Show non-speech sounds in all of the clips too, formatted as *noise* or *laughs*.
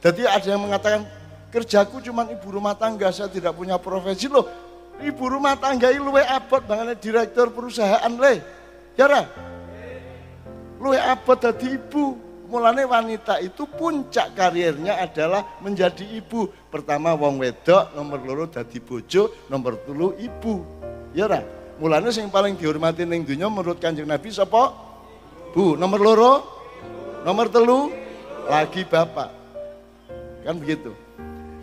Jadi ada yang mengatakan kerjaku cuma ibu rumah tangga, saya tidak punya profesi loh. Ibu rumah tangga itu luwe abot banget direktur perusahaan le. Ya ra? Luwe abot jadi ibu. Mulane wanita itu puncak karirnya adalah menjadi ibu. Pertama wong wedok, nomor loro dadi bojo, nomor telu ibu. Ya ra? Mulane yang paling dihormati ning dunia menurut Kanjeng Nabi sapa? Bu, nomor loro, nomor telu lagi bapak. Kan begitu.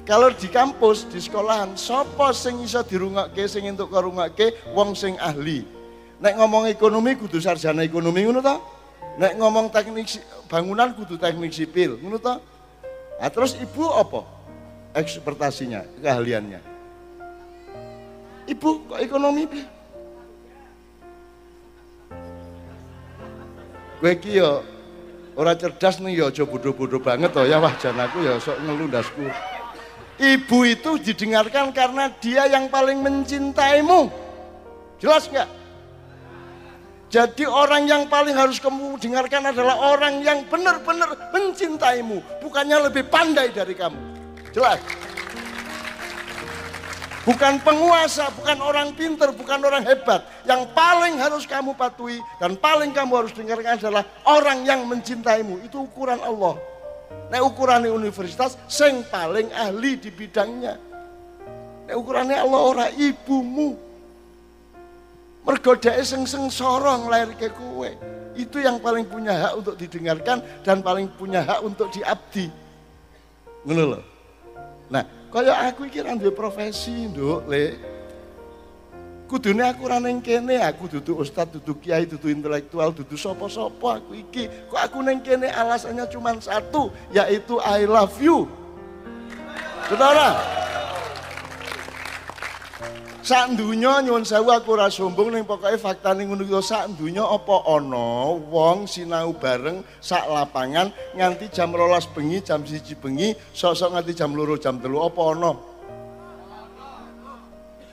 Kalau di kampus, di sekolahan, sopo sing iso dirungokke sing entuk karungokke wong sing ahli. Nek ngomong ekonomi kudu sarjana ekonomi ngono ta? Nek ngomong teknik bangunan kudu teknik sipil, ngono ta? Nah, terus ibu apa? Ekspertasinya, keahliannya. Ibu kok ekonomi? Gue ki yo ora cerdas nih yo aja bodoh-bodoh banget toh ya wah jan aku ya sok ngelundasku. Ibu itu didengarkan karena dia yang paling mencintaimu. Jelas nggak? Jadi orang yang paling harus kamu dengarkan adalah orang yang benar-benar mencintaimu. Bukannya lebih pandai dari kamu. Jelas? Bukan penguasa, bukan orang pinter, bukan orang hebat. Yang paling harus kamu patuhi dan paling kamu harus dengarkan adalah orang yang mencintaimu. Itu ukuran Allah. Nek ukurannya universitas, sing paling ahli di bidangnya. Nek ukurannya Allah ora ibumu. Mergodai sing sing sorong lahir ke kue. Itu yang paling punya hak untuk didengarkan dan paling punya hak untuk diabdi. Loh. Nah, kaya aku iki ra profesi, Nduk, Le. Kudune aku ora ning kene, aku dudu ustaz, dudu kiai, dudu intelektual, dudu sapa-sapa aku iki. Kok aku ning kene alasannya cuma satu, yaitu I love you. Saudara, sak dunya nyuwun sewu aku ora sombong ning pokoke faktane ngono iki sak dunya apa ana wong sinau bareng sak lapangan nganti jam 12 bengi, jam 1 bengi, sok-sok nganti jam 2 jam 3 apa ana?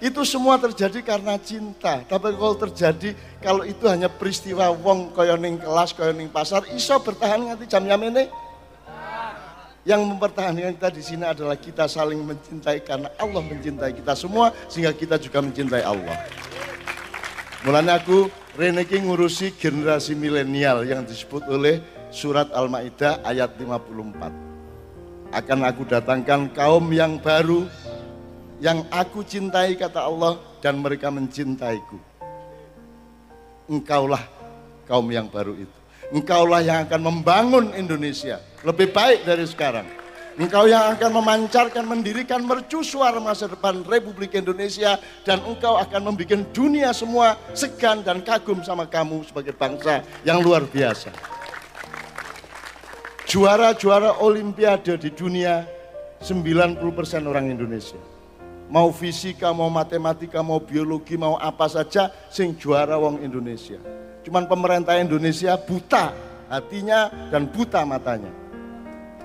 Itu semua terjadi karena cinta. Tapi kalau terjadi, kalau itu hanya peristiwa wong kaya ning kelas, kaya ning pasar, iso bertahan nganti jam jam ini. Yang mempertahankan kita di sini adalah kita saling mencintai karena Allah mencintai kita semua sehingga kita juga mencintai Allah. Mulanya aku Reneki ngurusi generasi milenial yang disebut oleh surat Al-Maidah ayat 54. Akan aku datangkan kaum yang baru yang aku cintai kata Allah dan mereka mencintaiku. Engkaulah kaum yang baru itu. Engkaulah yang akan membangun Indonesia lebih baik dari sekarang. Engkau yang akan memancarkan, mendirikan mercusuar masa depan Republik Indonesia dan engkau akan membuat dunia semua segan dan kagum sama kamu sebagai bangsa yang luar biasa. Juara-juara olimpiade di dunia 90% orang Indonesia mau fisika, mau matematika, mau biologi, mau apa saja, sing juara wong Indonesia. Cuman pemerintah Indonesia buta hatinya dan buta matanya.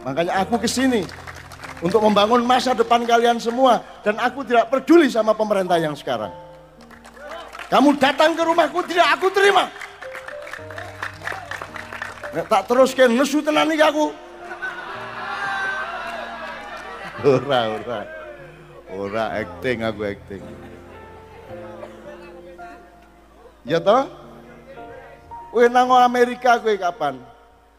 Makanya aku ke sini untuk membangun masa depan kalian semua dan aku tidak peduli sama pemerintah yang sekarang. Kamu datang ke rumahku tidak aku terima. Nek tak teruskan nesu tenan aku. Ora, ora. Ora acting aku acting. Ya toh? Kowe nang Amerika kowe kapan?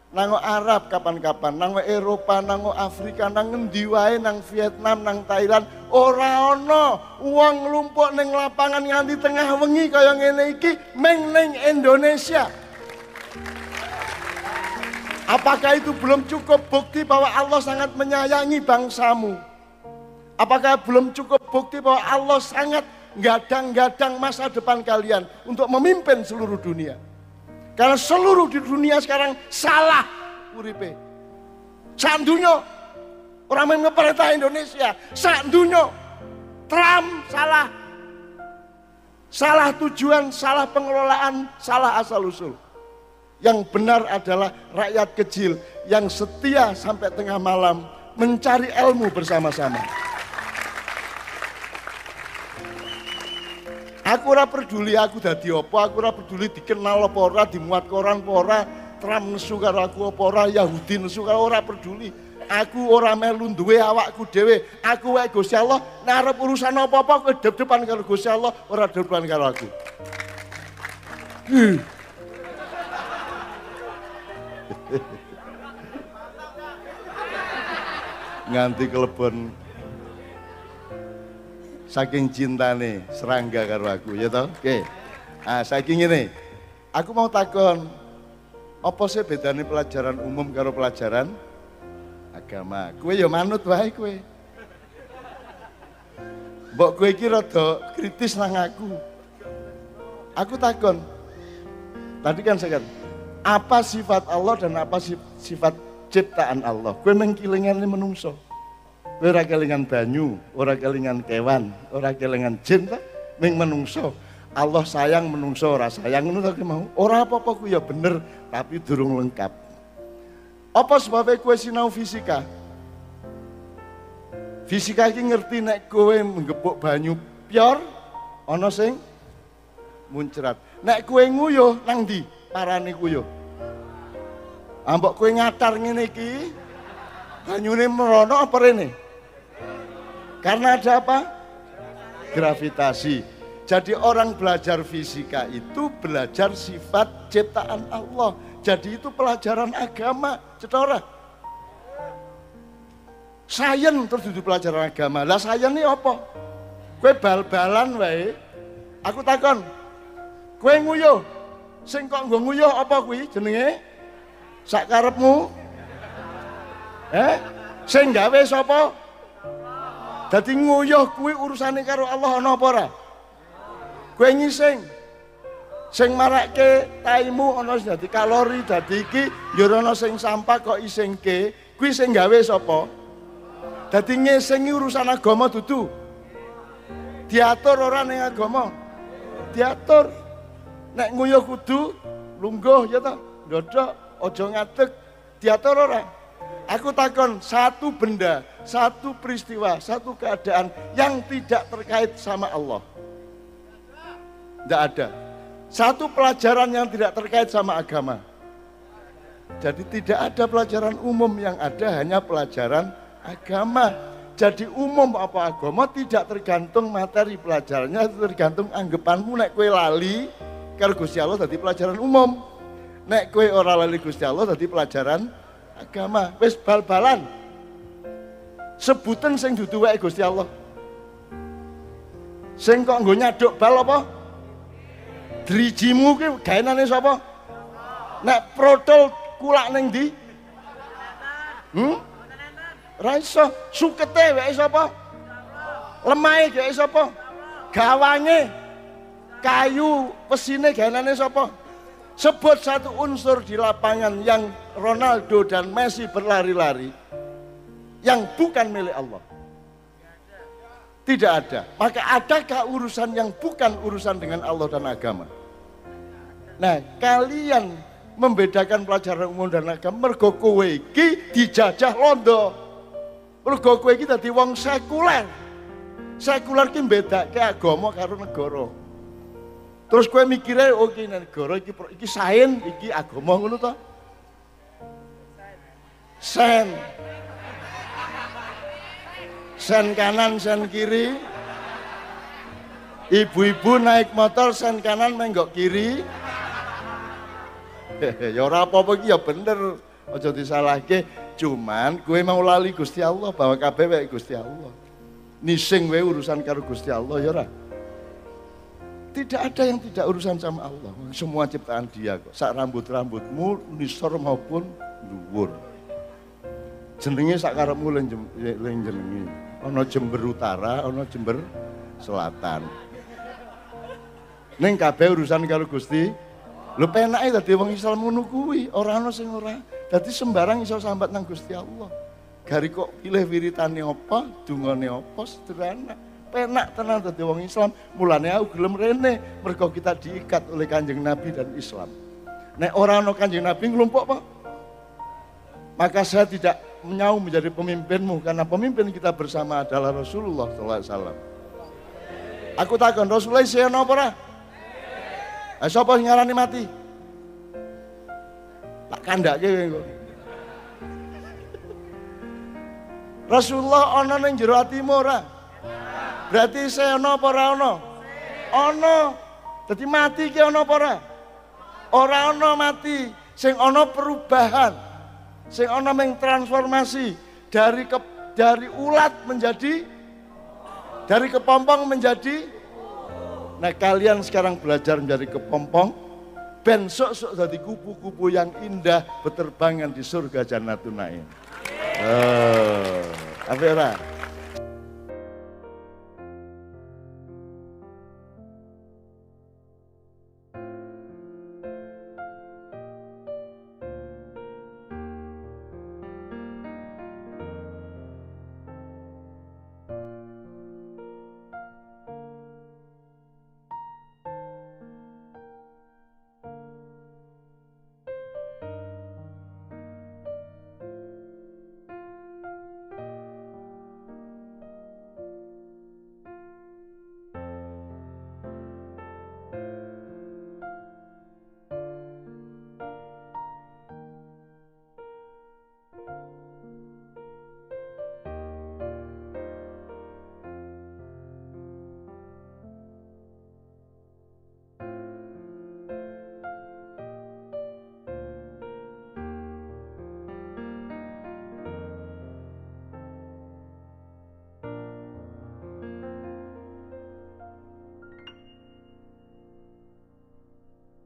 Nang Arab kapan-kapan, nang Eropa, nang Afrika, nang ngendi nang Vietnam, nang Thailand, ora ana wong nglumpuk ning lapangan nganti tengah wengi kaya ngene iki meng ning Indonesia. Apakah itu belum cukup bukti bahwa Allah sangat menyayangi bangsamu? Apakah belum cukup bukti bahwa Allah sangat gadang-gadang masa depan kalian untuk memimpin seluruh dunia? Karena seluruh di dunia sekarang salah uripe. Sandunya orang yang ngeperintah Indonesia, sandunya Trump salah. Salah tujuan, salah pengelolaan, salah asal-usul. Yang benar adalah rakyat kecil yang setia sampai tengah malam mencari ilmu bersama-sama. Aku ora peduli aku dadi apa, aku ora peduli dikenal apa ora, dimuat koran apa ora, Trump nesu karo aku apa ora, Yahudi nesu karo ora peduli. Aku ora melu duwe awakku dhewe. Aku wae Gusti Allah narep urusan apa-apa kowe dep-depan karo Gusti Allah, ora depan karo aku. *laughs* Nganti kelebon saking cintane serangga karo aku ya toh? Oke. Ah saking ini aku mau takon apa sih bedanya pelajaran umum karo pelajaran agama? Kue ya manut wae kue mbok kue iki rada kritis nang aku. Aku takon. Tadi kan saya kan apa sifat Allah dan apa sifat ciptaan Allah? Kue mengkilingan menungso ora kelingan banyu, ora kelingan kewan, ora kelingan jin ta, ming menungso. Allah sayang menungso ora sayang ngono ta mau. Ora apa-apa ku ya bener, tapi durung lengkap. Apa sebabnya kue sinau fisika? Fisika iki ngerti nek kowe menggepuk banyu pior ana sing muncrat. Nek kowe nguyuh nang ndi? Parane kuyuh. Ambok kowe ngatar ngene iki banyune merono apa rene? Karena ada apa? Gravitasi. Jadi orang belajar fisika itu belajar sifat ciptaan Allah. Jadi itu pelajaran agama, cetora. Sayen terus itu pelajaran agama. Lah sayen ini apa? Kue bal-balan wae. Aku takon. Kue nguyuh. Sing kok nggo apa kuwi jenenge? Sak karepmu? Eh? Sing gawe? Dadi nguyuh kuwi urusane karo Allah ana apa ora? Kowe ngising. Sing taimu ana dadi kalori, dadi iki ya ana sing sampah kok isingke, kuwi sing gawe sapa? Dadi ngising urusan agama dudu. Diatur ora ning agama. Diatur. Nek nguyuh kudu lungguh ya ta, ndodok, aja ngadeg. Diatur ora? Aku takon satu benda, satu peristiwa, satu keadaan yang tidak terkait sama Allah. Tidak ada. Satu pelajaran yang tidak terkait sama agama. Jadi tidak ada pelajaran umum yang ada hanya pelajaran agama. Jadi umum apa agama tidak tergantung materi pelajarannya, tergantung anggapanmu nek kue lali karo Gusti Allah tadi pelajaran umum. Nek kue ora lali Gusti Allah tadi pelajaran agama. Wis bal-balan. Sebutan sing dudu wae Gusti Allah. Sing kok nggo nyaduk bal apa? Drijimu ki gaenane sapa? Nek protol kulak ning ndi? Hmm? Ra iso, sukete wae sapa? Lemahe gawe sapa? Gawange kayu pesine gaenane sapa? Sebut satu unsur di lapangan yang Ronaldo dan Messi berlari-lari yang bukan milik Allah. Tidak ada. Maka adakah urusan yang bukan urusan dengan Allah dan agama? Nah, kalian membedakan pelajaran umum dan agama mergo kowe iki dijajah londo. Mergo kowe iki dadi wong sekuler. Sekuler ki mbedake agama karo negara. Terus kowe mikirnya oh iki negara iki iki sain, iki agama ngono to. Sen. Sen kanan, sen kiri. Ibu-ibu naik motor sen kanan menggok kiri. ya ora apa-apa ya bener. Aja disalahke. Cuman kowe mau lali Gusti Allah bahwa kabeh Gusti Allah. Nising wae urusan karo Gusti Allah ya ora. Tidak ada yang tidak urusan sama Allah. Semua ciptaan dia kok. Sak rambut-rambutmu nisor maupun dhuwur. Jenenge sak karepmu ling jenenge. Ana Jember Utara, ana Jember Selatan. Ning kabeh urusan karo Gusti. Lho penake dadi wong Islam ngono kuwi, ora ana sing ora. Dadi sembarang iso sambat nang Gusti Allah. Gari kok pilih wiritane apa, dungane apa sederhana penak tenang dadi wong Islam. Mulane aku gelem rene mergo kita diikat oleh Kanjeng Nabi dan Islam. Nek orang no Kanjeng Nabi ngelompok Pak. Maka saya tidak menyau menjadi pemimpinmu karena pemimpin kita bersama adalah Rasulullah SAW. Aku takkan Rasulullah saya napa ora? Eh sapa sing ngarani mati? Tak kandhake kowe Rasulullah ana ning jero atimu? Berarti saya ana apa ora ana? Ana. Dadi mati ki ana apa ora? Ora ana mati, sing ana perubahan. Sing ana meng transformasi dari ke, dari ulat menjadi dari kepompong menjadi Nah kalian sekarang belajar menjadi kepompong, besok sok jadi kupu-kupu yang indah berterbangan di surga Jannatun Naim. Oh, apa